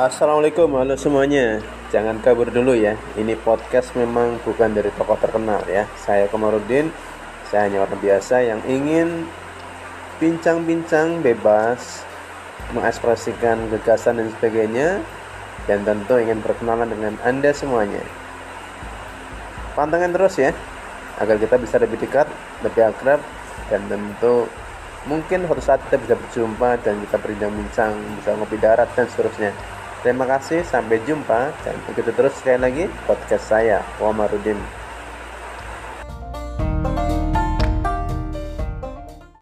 Assalamualaikum, halo semuanya. Jangan kabur dulu ya. Ini podcast memang bukan dari tokoh terkenal ya. Saya Komarudin. Saya hanya orang biasa yang ingin bincang-bincang bebas, mengekspresikan gagasan dan sebagainya, dan tentu ingin berkenalan dengan Anda semuanya. Pantengin terus ya, agar kita bisa lebih dekat, lebih akrab, dan tentu mungkin suatu saat kita bisa berjumpa dan kita berbincang-bincang, bisa ngopi darat dan seterusnya. Terima kasih, sampai jumpa dan begitu terus sekali lagi podcast saya, Wamarudin.